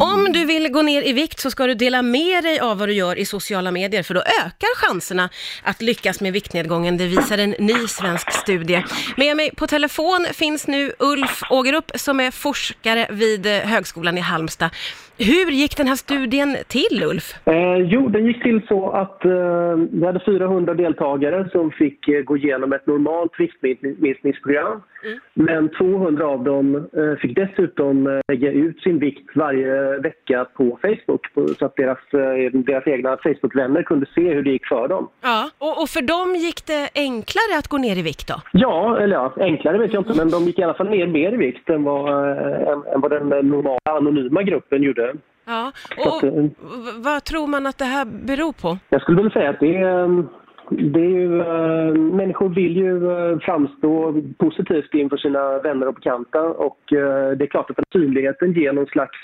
Om du vill gå ner i vikt så ska du dela med dig av vad du gör i sociala medier för då ökar chanserna att lyckas med viktnedgången. Det visar en ny svensk studie. Med mig på telefon finns nu Ulf Ågerup som är forskare vid eh, Högskolan i Halmstad. Hur gick den här studien till Ulf? Eh, jo, den gick till så att eh, vi hade 400 deltagare som fick eh, gå igenom ett normalt viktminskningsprogram. Mm. Men 200 av dem eh, fick dessutom eh, lägga ut sin vikt varje vecka på Facebook så att deras, eh, deras egna Facebook-vänner kunde se hur det gick för dem. Ja, och, och, för dem gick det enklare att gå ner i vikt då? Ja, eller ja, enklare vet jag inte, men de gick i alla fall ner mer i vikt än vad, än, än vad den normala anonyma gruppen gjorde. Ja, och, och vad tror man att det här beror på? Jag skulle vilja säga att det är det är ju, äh, människor vill ju äh, framstå positivt inför sina vänner och bekanta och äh, det är klart att den synligheten ger någon slags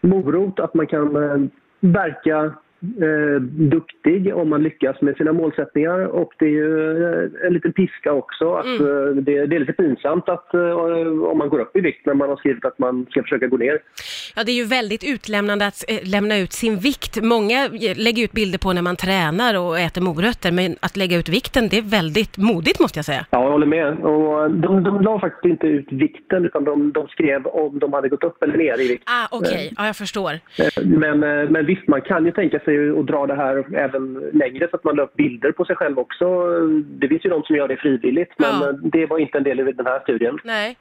morot att man kan eh, verka eh, duktig om man lyckas med sina målsättningar och det är ju eh, en liten piska också. Att, mm. eh, det, det, är lite pinsamt att, eh, om man går upp i vikt när man har skrivit att man ska försöka gå ner. Ja, det är ju väldigt utlämnande att lämna ut sin vikt. Många lägger ut bilder på när man tränar och äter morötter, men att lägga ut vikten, det är väldigt modigt måste jag säga. Ja, jag håller med. Och de, de la faktiskt inte ut vikten, utan de, de skrev om de hade gått upp eller ner i vikt. Ah, Okej, okay. ja, jag förstår. Men, men visst, man kan ju tänka sig sig att dra det här även längre så att man la upp bilder på sig själv också. Det finns ju de som gör det frivilligt men ja. det var inte en del i den här studien. Nej.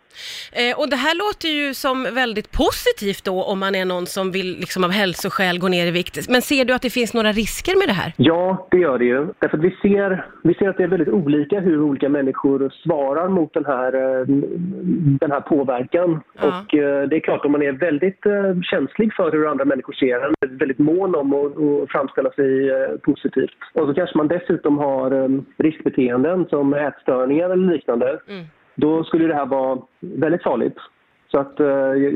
Eh, och det här låter ju som väldigt positivt då om man är någon som vill liksom av hälsoskäl gå ner i vikt. Men ser du att det finns några risker med det här? Ja, det gör det ju. Därför att vi ser, vi ser att det är väldigt olika hur olika människor svarar mot den här, eh, den här påverkan. Ja. Och eh, det är klart om man är väldigt eh, känslig för hur andra människor ser en, väldigt mån om framställa sig eh, positivt. Och så kanske man dessutom har um, riskbeteenden som ätstörningar eller liknande. Mm. Då skulle det här vara väldigt farligt. Så att, uh,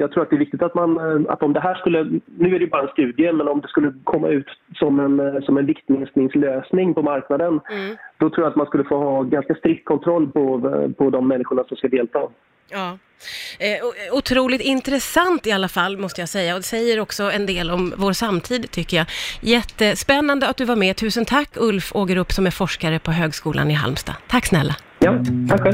jag tror att det är viktigt att man, uh, att om det här skulle, nu är det bara en studie, men om det skulle komma ut som en, uh, som en viktminskningslösning på marknaden, mm. då tror jag att man skulle få ha ganska strikt kontroll på, på de människorna som ska delta. Ja. Eh, otroligt intressant i alla fall, måste jag säga. Och det säger också en del om vår samtid, tycker jag. Jättespännande att du var med. Tusen tack, Ulf Ågerup, som är forskare på Högskolan i Halmstad. Tack snälla. Ja, tack själv.